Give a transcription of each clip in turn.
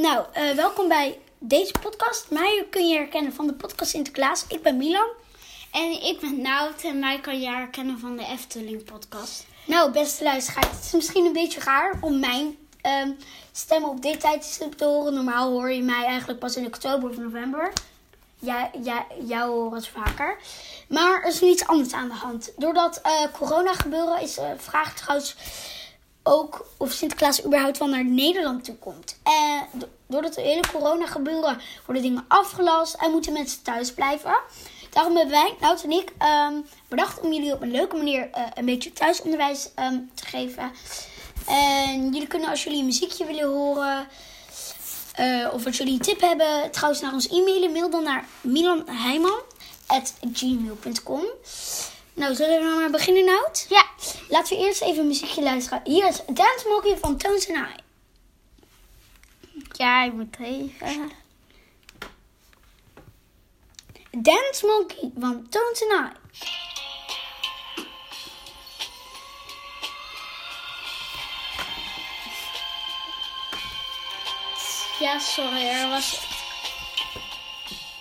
nou, eh, welkom bij deze podcast. Mij kun je herkennen van de podcast Sinterklaas. Ik ben Milan. En ik ben Nout en mij kan je herkennen van de Efteling podcast. Nou, beste luisteraars, het is misschien een beetje raar om mijn ehm, stem op dit tijdstip te horen. Normaal hoor je mij eigenlijk pas in oktober of november. Ja, ja, jou horen het vaker. Maar er is nu iets anders aan de hand. Doordat eh, corona gebeuren is de vraag trouwens ook of Sinterklaas überhaupt wel naar Nederland toe komt. En do- doordat de hele corona gebeuren worden dingen afgelast en moeten mensen thuis blijven. Daarom hebben wij, Nout en ik, ehm, bedacht om jullie op een leuke manier eh, een beetje thuisonderwijs ehm, te geven. En jullie kunnen als jullie een muziekje willen horen eh, of als jullie een tip hebben, trouwens naar ons e-mailen, mail dan naar milanheiman.gmail.com. Nou, zullen we nou maar beginnen, Nout? Ja. Laten we eerst even muziekje luisteren. Hier is Dance Monkey van Tones and I. Ja, ik moet even. Dance Monkey van Tones and I. Ja, sorry, er was.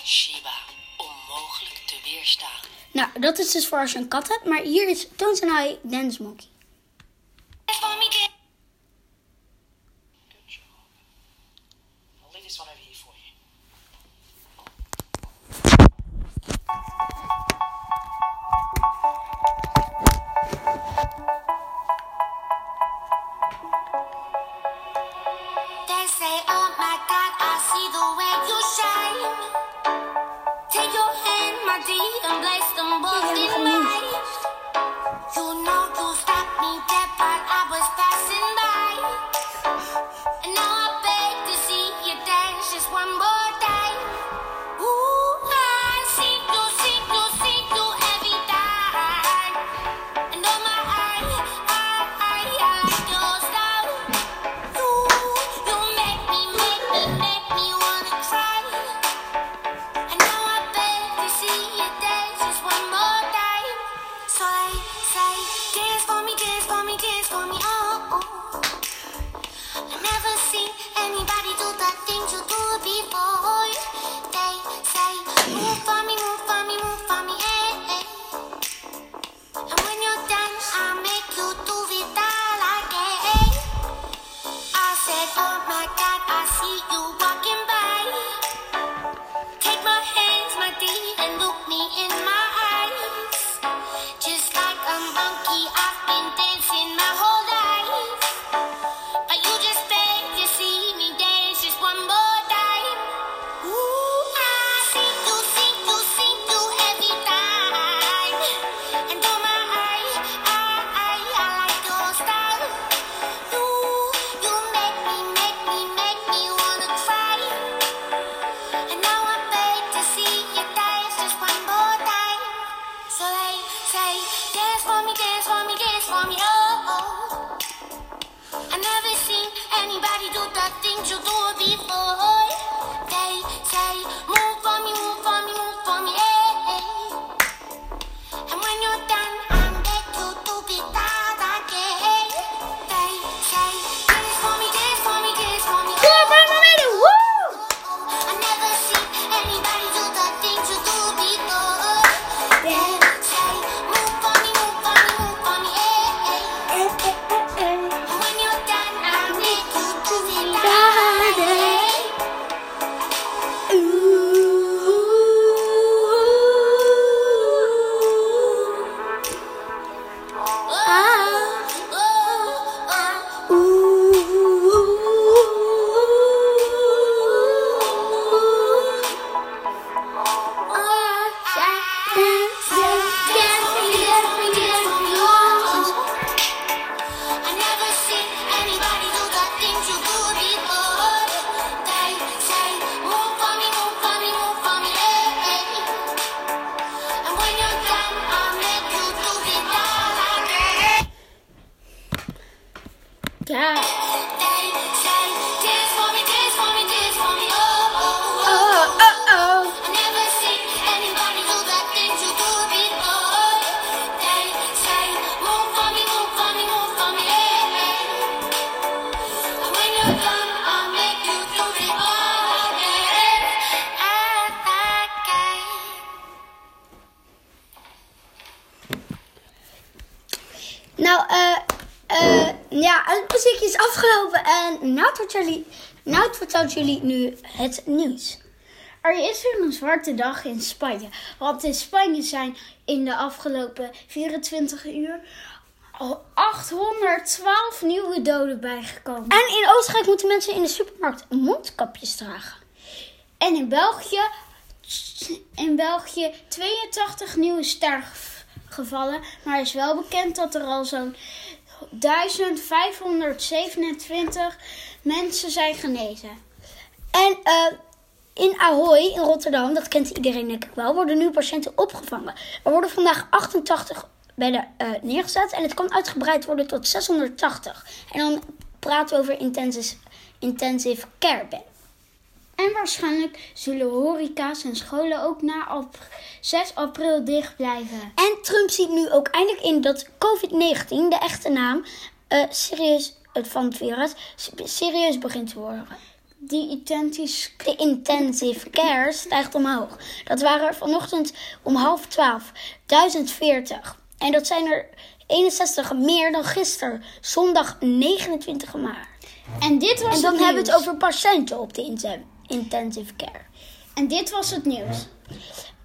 Shiba, onmogelijk te weerstaan. Nou, dat is dus voor als je een kat hebt. Maar hier is Tones and I Dance Monkey. I'll leave this one over here for you. Vertelt jullie, nou vertelt jullie nu het nieuws. Er is weer een zwarte dag in Spanje. Want in Spanje zijn in de afgelopen 24 uur al 812 nieuwe doden bijgekomen. En in Oostenrijk moeten mensen in de supermarkt mondkapjes dragen. En in België, in België 82 nieuwe sterfgevallen. Maar is wel bekend dat er al zo'n 1527 mensen zijn genezen. En eh, in Ahoy, in Rotterdam, dat kent iedereen denk ik wel, worden nu patiënten opgevangen. Er worden vandaag 88 bedden eh, neergezet en het kan uitgebreid worden tot 680. En dan praten we over intensive, intensive care bed. En waarschijnlijk zullen horeca's en scholen ook na op 6 april dicht blijven. En Trump ziet nu ook eindelijk in dat COVID-19, de echte naam, eh, serieus, het van het virus, serieus begint te worden. Die identisch De intensive care stijgt omhoog. Dat waren er vanochtend om half twaalf 1040. En dat zijn er 61 meer dan gisteren, zondag 29 maart. En dit was En dan het hebben we het over patiënten op de inten- intensive care. En dit was het nieuws.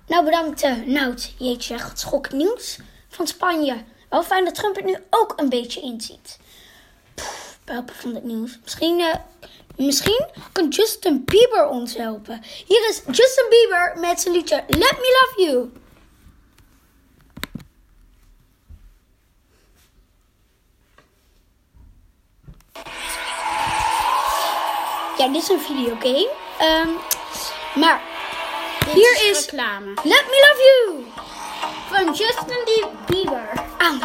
Nou, bedankt uh, Nout. Jeetje, wat schokkend nieuws van Spanje. Wel fijn dat Trump het nu ook een beetje inziet. Poef, helpen van het nieuws. Misschien, eh, misschien kan Justin Bieber ons helpen. Hier is Justin Bieber met zijn liedje Let Me Love You. Ja, dit is een videogame. Ehm, maar Dit hier is reclame. Let Me Love You. Van Justin Die- Bieber. Aan.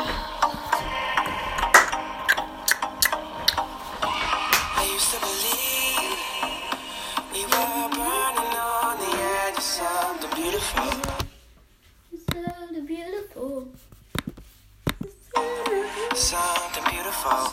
I used to believe we were burning on the edge of something beautiful. So beautiful. Something beautiful.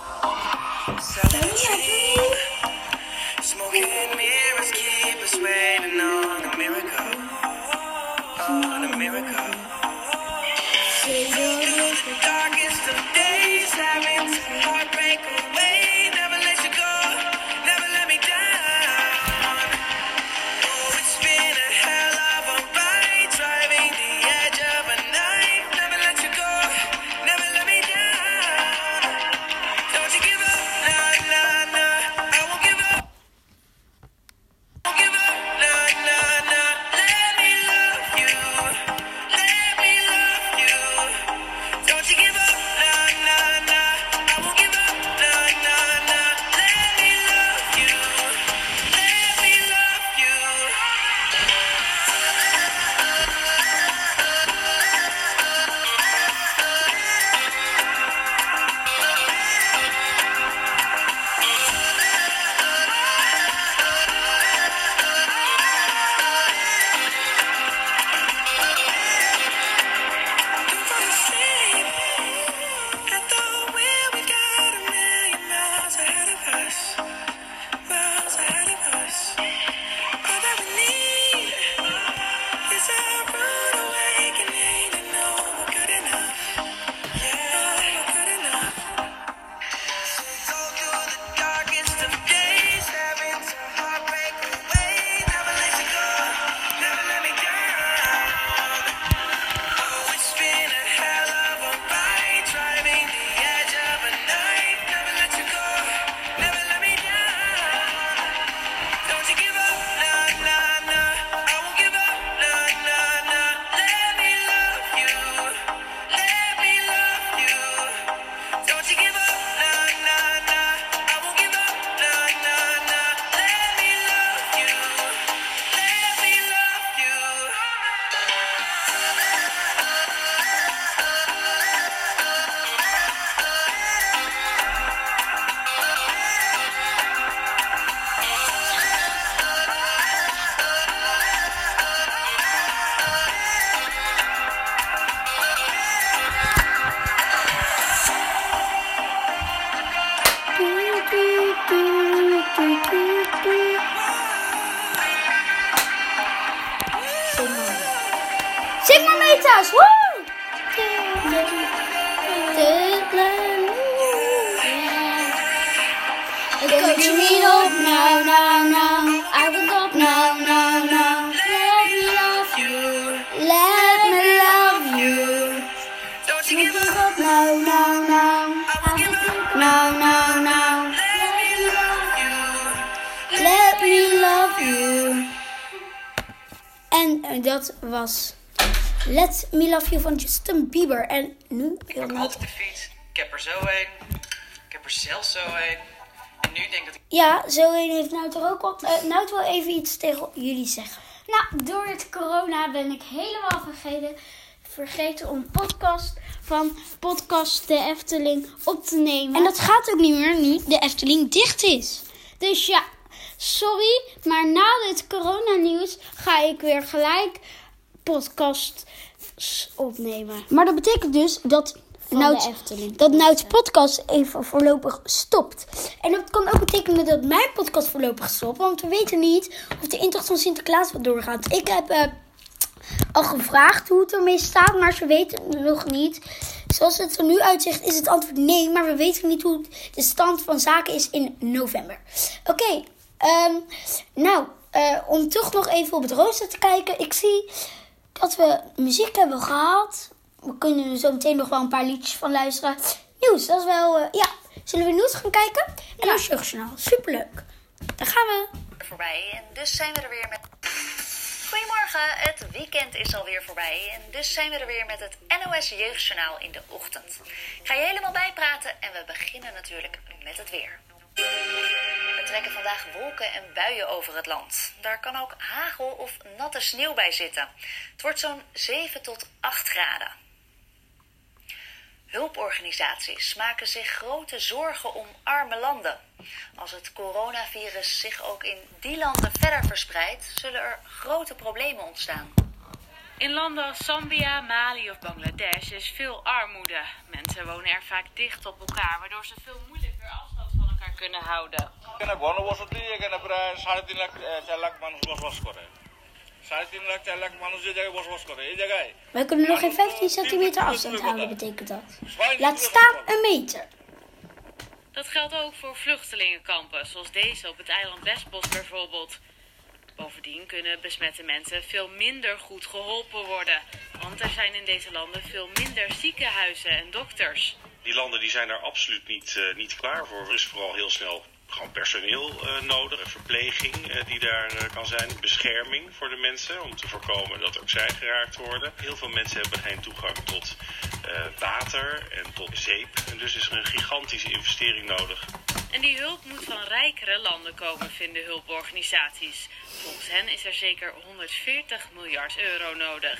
Was Let Me Love You van Justin Bieber. En nu Ik altijd de fiets. Ik heb er zo een. Ik heb er zelfs zo een. En nu denk ik dat ik... Ja, zo een heeft nou toch ook wat. Uh, nou wil even iets tegen jullie zeggen. Nou, door het corona ben ik helemaal vergeten, vergeten om podcast van Podcast de Efteling op te nemen. En dat gaat ook niet meer nu de Efteling dicht is. Dus ja, sorry, maar na dit coronanieuws ga ik weer gelijk podcast opnemen. Maar dat betekent dus dat nou, Efteling. dat nou het podcast even voorlopig stopt. En dat kan ook betekenen dat mijn podcast voorlopig stopt. Want we weten niet of de intocht van Sinterklaas wat doorgaat. Ik heb eh, al gevraagd hoe het ermee staat, maar ze weten het nog niet. Zoals het er nu uitziet is het antwoord nee, maar we weten niet hoe de stand van zaken is in november. Oké, ehm, nou, eh, om toch nog even op het rooster te kijken. Ik zie dat we muziek hebben gehad. We kunnen zo meteen nog wel een paar liedjes van luisteren. Nieuws, dat is wel... eh, ja, zullen we nieuws gaan kijken? En dan Jeugdjournaal. Superleuk. Daar gaan we. voorbij en dus zijn we er weer met. Goedemorgen, het weekend is alweer voorbij en dus zijn we er weer met het NOS Jeugdjournaal in de ochtend. Ik ga je helemaal bijpraten en we beginnen natuurlijk met het weer. Trekken vandaag wolken en buien over het land. Daar kan ook hagel of natte sneeuw bij zitten. Het wordt zo'n 7 tot 8 graden. Hulporganisaties maken zich grote zorgen om arme landen. Als het coronavirus zich ook in die landen verder verspreidt, zullen er grote problemen ontstaan. In landen als Zambia, Mali of Bangladesh is veel armoede. Mensen wonen er vaak dicht op elkaar, waardoor ze veel moeilijker afstand van elkaar kunnen houden. এখানে ঘনবসতি এখানে প্রায় সাড়ে তিন লাখ আহ, চার লাখ মানুষ বসবাস করে সাড়ে তিন লাখ চার লাখ মানুষ যে জায়গায় বসবাস করে এই জায়গায় Wij kunnen nog geen 15 centimeter afstand houden, betekent dat. Laat staan een meter. Dat geldt ook voor vluchtelingenkampen, zoals deze op het eiland Westbos bijvoorbeeld. Bovendien kunnen besmette mensen veel minder goed geholpen worden. Want er zijn in deze landen veel minder ziekenhuizen en dokters. Die landen die zijn daar absoluut niet, eh, niet klaar voor. Er is vooral heel snel gewoon personeel eh, nodig, verpleging eh, die daar kan zijn, bescherming voor de mensen om te voorkomen dat ook zij geraakt worden. Heel veel mensen hebben geen toegang tot water en tot zeep en dus is er een gigantische investering nodig. En die hulp moet van rijkere landen komen, vinden hulporganisaties. Volgens hen is er zeker 140 miljard euro nodig.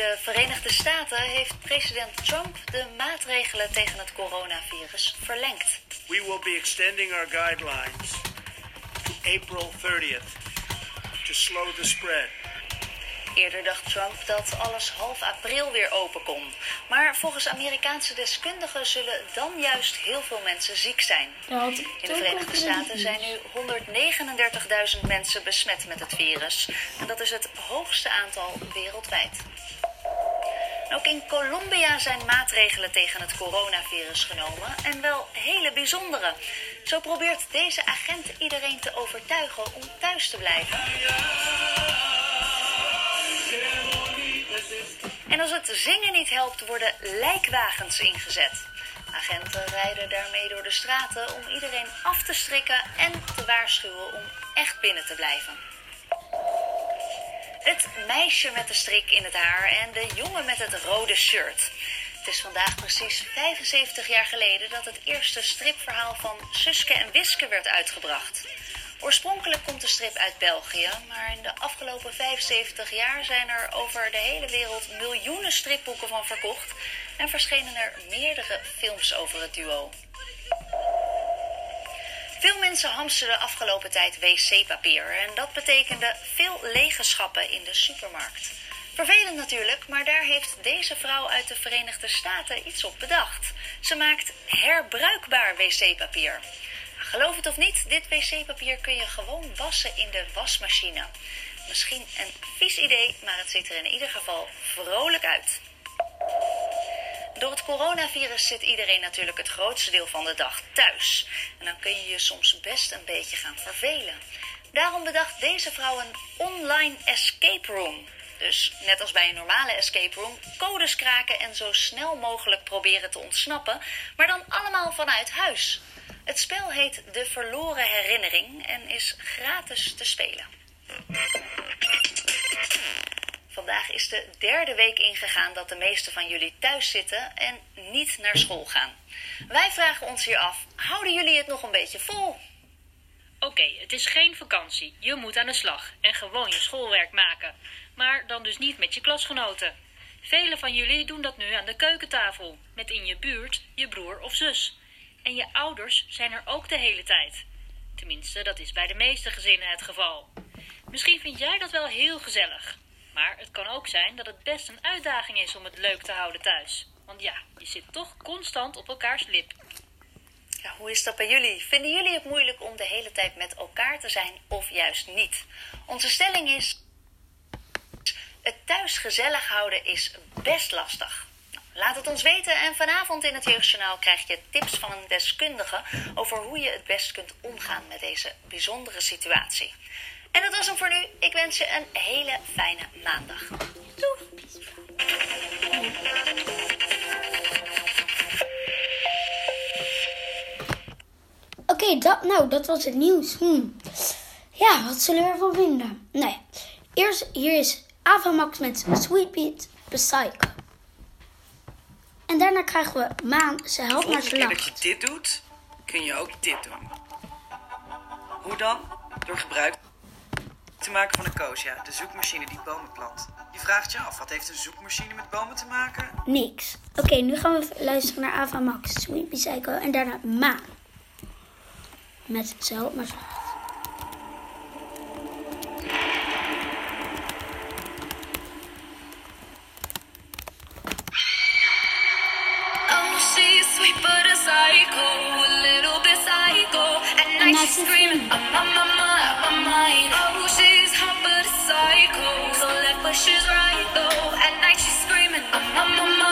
In de Verenigde Staten heeft president Trump de maatregelen tegen het coronavirus verlengd. We will be extending our guidelines to April 30th to slow the spread. Eerder dacht Trump dat alles half april weer open kon. Maar volgens Amerikaanse deskundigen zullen dan juist heel veel mensen ziek zijn. In de Verenigde Staten zijn nu 139.000 mensen besmet met het virus. En dat is het hoogste aantal wereldwijd. Ook in Colombia zijn maatregelen tegen het coronavirus genomen en wel hele bijzondere. Zo probeert deze agent iedereen te overtuigen om thuis te blijven. En als het zingen niet helpt, worden lijkwagens ingezet. Agenten rijden daarmee door de straten om iedereen af te strikken en te waarschuwen om echt binnen te blijven. Het meisje met de strik in het haar en de jongen met het rode shirt. Het is vandaag precies 75 jaar geleden dat het eerste stripverhaal van Suske en Wiske werd uitgebracht. Oorspronkelijk komt de strip uit België, maar in de afgelopen 75 jaar zijn er over de hele wereld miljoenen stripboeken van verkocht en verschenen er meerdere films over het duo. Veel mensen hamsterden de afgelopen tijd wc-papier en dat betekende veel lege schappen in de supermarkt. Vervelend natuurlijk, maar daar heeft deze vrouw uit de Verenigde Staten iets op bedacht. Ze maakt herbruikbaar wc-papier. Geloof het of niet, dit wc-papier kun je gewoon wassen in de wasmachine. Misschien een vies idee, maar het ziet er in ieder geval vrolijk uit. Door het coronavirus zit iedereen natuurlijk het grootste deel van de dag thuis. En dan kun je je soms best een beetje gaan vervelen. Daarom bedacht deze vrouw een online escape room. Dus net als bij een normale escape room, codes kraken en zo snel mogelijk proberen te ontsnappen, maar dan allemaal vanuit huis. Het spel heet De Verloren Herinnering en is gratis te spelen. Vandaag is de derde week ingegaan dat de meeste van jullie thuis zitten en niet naar school gaan. Wij vragen ons hier af: houden jullie het nog een beetje vol? Oké, het is geen vakantie. Je moet aan de slag en gewoon je schoolwerk maken. Maar dan dus niet met je klasgenoten. Velen van jullie doen dat nu aan de keukentafel, met in je buurt je broer of zus. En je ouders zijn er ook de hele tijd. Tenminste, dat is bij de meeste gezinnen het geval. Misschien vind jij dat wel heel gezellig. Maar het kan ook zijn dat het best een uitdaging is om het leuk te houden thuis. Want ja, je zit toch constant op elkaars lip. Ja, hoe is dat bij jullie? Vinden jullie het moeilijk om de hele tijd met elkaar te zijn of juist niet? Onze stelling is: het thuis gezellig houden is best lastig. Nou, Laat het ons weten en vanavond in het Jeugdjournaal krijg je tips van een deskundige over hoe je het best kunt omgaan met deze bijzondere situatie. En dat was hem voor nu. Ik wens je een hele fijne maandag. Doei! Oké, dat, nou, dat was het nieuws. Hm. Ja, wat zullen we ervan vinden? Nou ja, eerst hier is Avamax met Sweet Beat Psycho. En daarna krijgen we Maan, ze helpt naar ze keer lacht. dat je dit doet, kun je ook dit doen. Hoe dan? Door gebruik te maken van een Koosja, de zoekmachine die bomen plant. Je vraagt je af, wat heeft een zoekmachine met bomen te maken? Niks. Oké, nu gaan we luisteren naar Avamax, Sweet Beat Psycho. En daarna Maan. Met ze helpt naar ze lacht. Oh, sweet but a psycho, a little bit psycho. Night she's screaming, I'm on my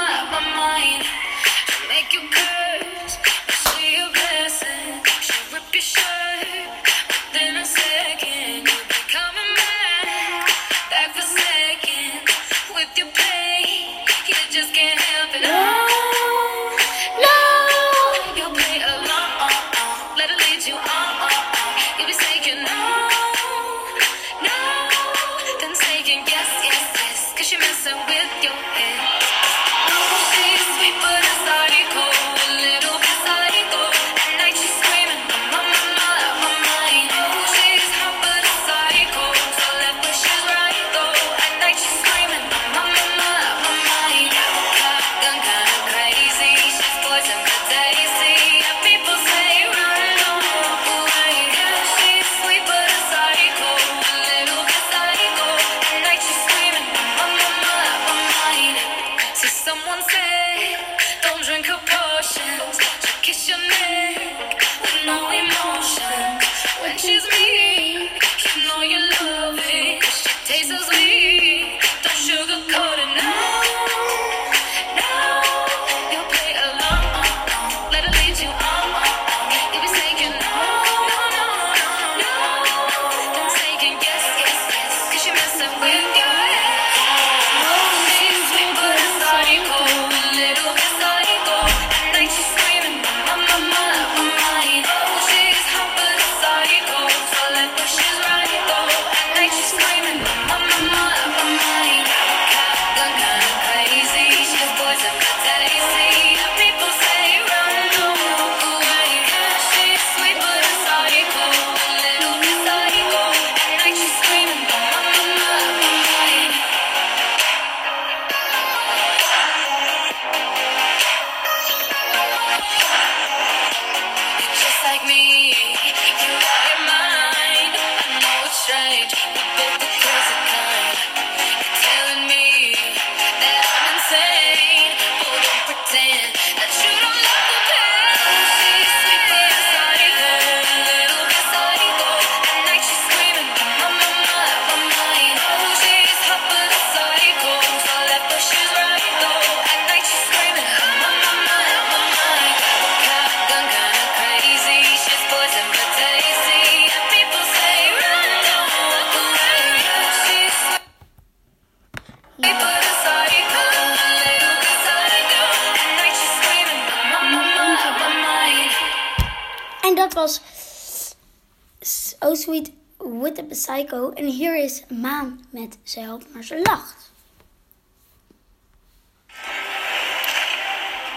Psycho. En hier is Maan met Ze maar ze lacht.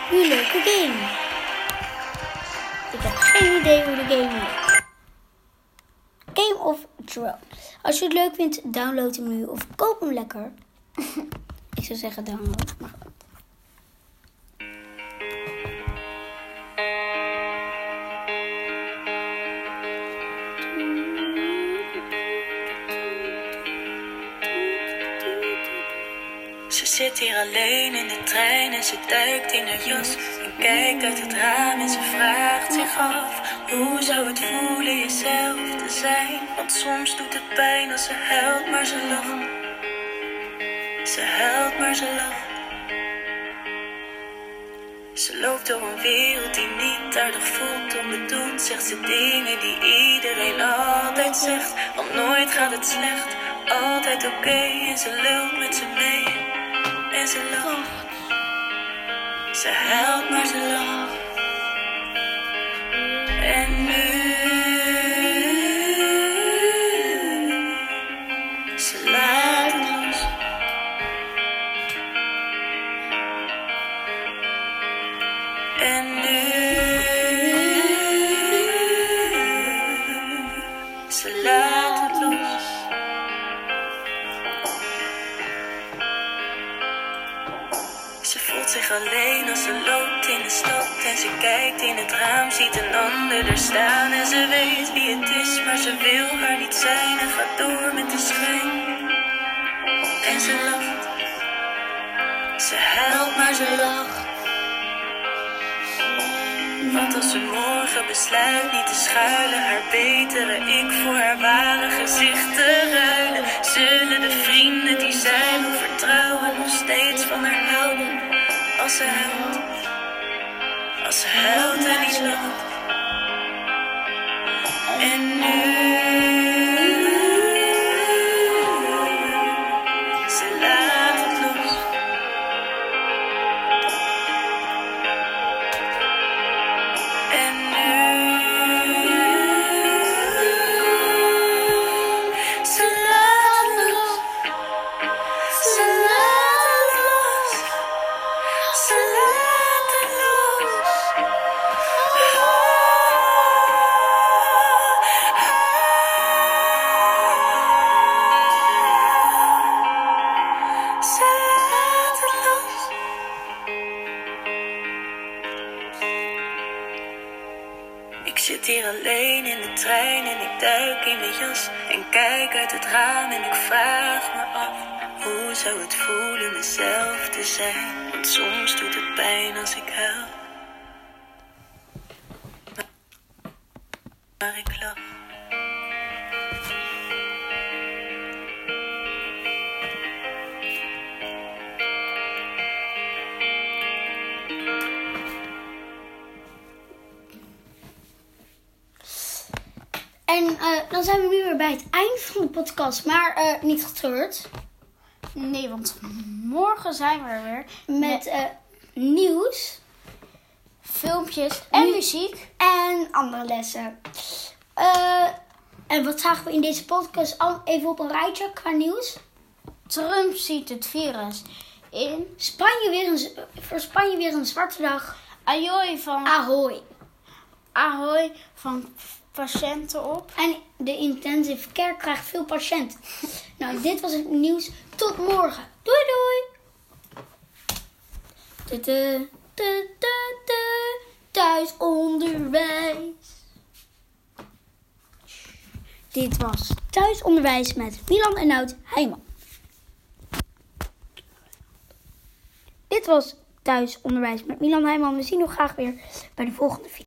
Hoe leuke game. Ik heb geen idee hoe de game heet. Game of Thrones. Als je het leuk vindt, download hem nu of koop hem lekker. Ik zou zeggen download, maar Ze zit hier alleen in de trein en ze duikt in haar jas. En kijkt uit het raam en ze vraagt zich af: Hoe zou het voelen jezelf te zijn? Want soms doet het pijn als ze huilt, maar ze lacht. Ze huilt, maar ze lacht. Ze loopt door een wereld die niet aardig voelt. Onbedoeld zegt ze dingen die iedereen altijd zegt. Want nooit gaat het slecht, altijd oké. En ze lult met ze mee en ze lacht. Ze huilt, maar ze lacht. Een ander er staan en ze weet wie het is, maar ze wil haar niet zijn en gaat door met de schijn. En ze lacht, ze huilt, maar ze lacht. Want als ze morgen besluit niet te schuilen, haar betere ik voor haar ware gezicht te ruilen, zullen de vrienden die zij wil vertrouwen nog steeds van haar houden. Als ze huilt, als ze huilt en niet lacht. En nu. Zit hier alleen in de trein en ik duik in mijn jas en kijk uit het raam en ik vraag me af hoe zou het voelen mezelf te zijn? Want soms doet het pijn als ik huil. Maar ik lach. En eh, dan zijn we nu weer bij het eind van de podcast, maar eh, niet getreurd. Nee, want morgen zijn we er weer Met eh, nieuws filmpjes en muziek. en andere lessen. En wat zagen we in deze podcast al even op een rijtje qua nieuws? Trump ziet het virus in. Spanje weer een, voor Spanje weer een zwarte dag. Ajoy van Ahoy. Ahoy van patiënten op. En de intensive care krijgt veel patiënten. Nou, dit was het nieuws. Tot morgen. Doei doei. Tudu, tudu. Dit was thuisonderwijs met Milan en Nout Heijman. Dit was thuisonderwijs met Milan Heijman. We zien nog graag weer bij de volgende video.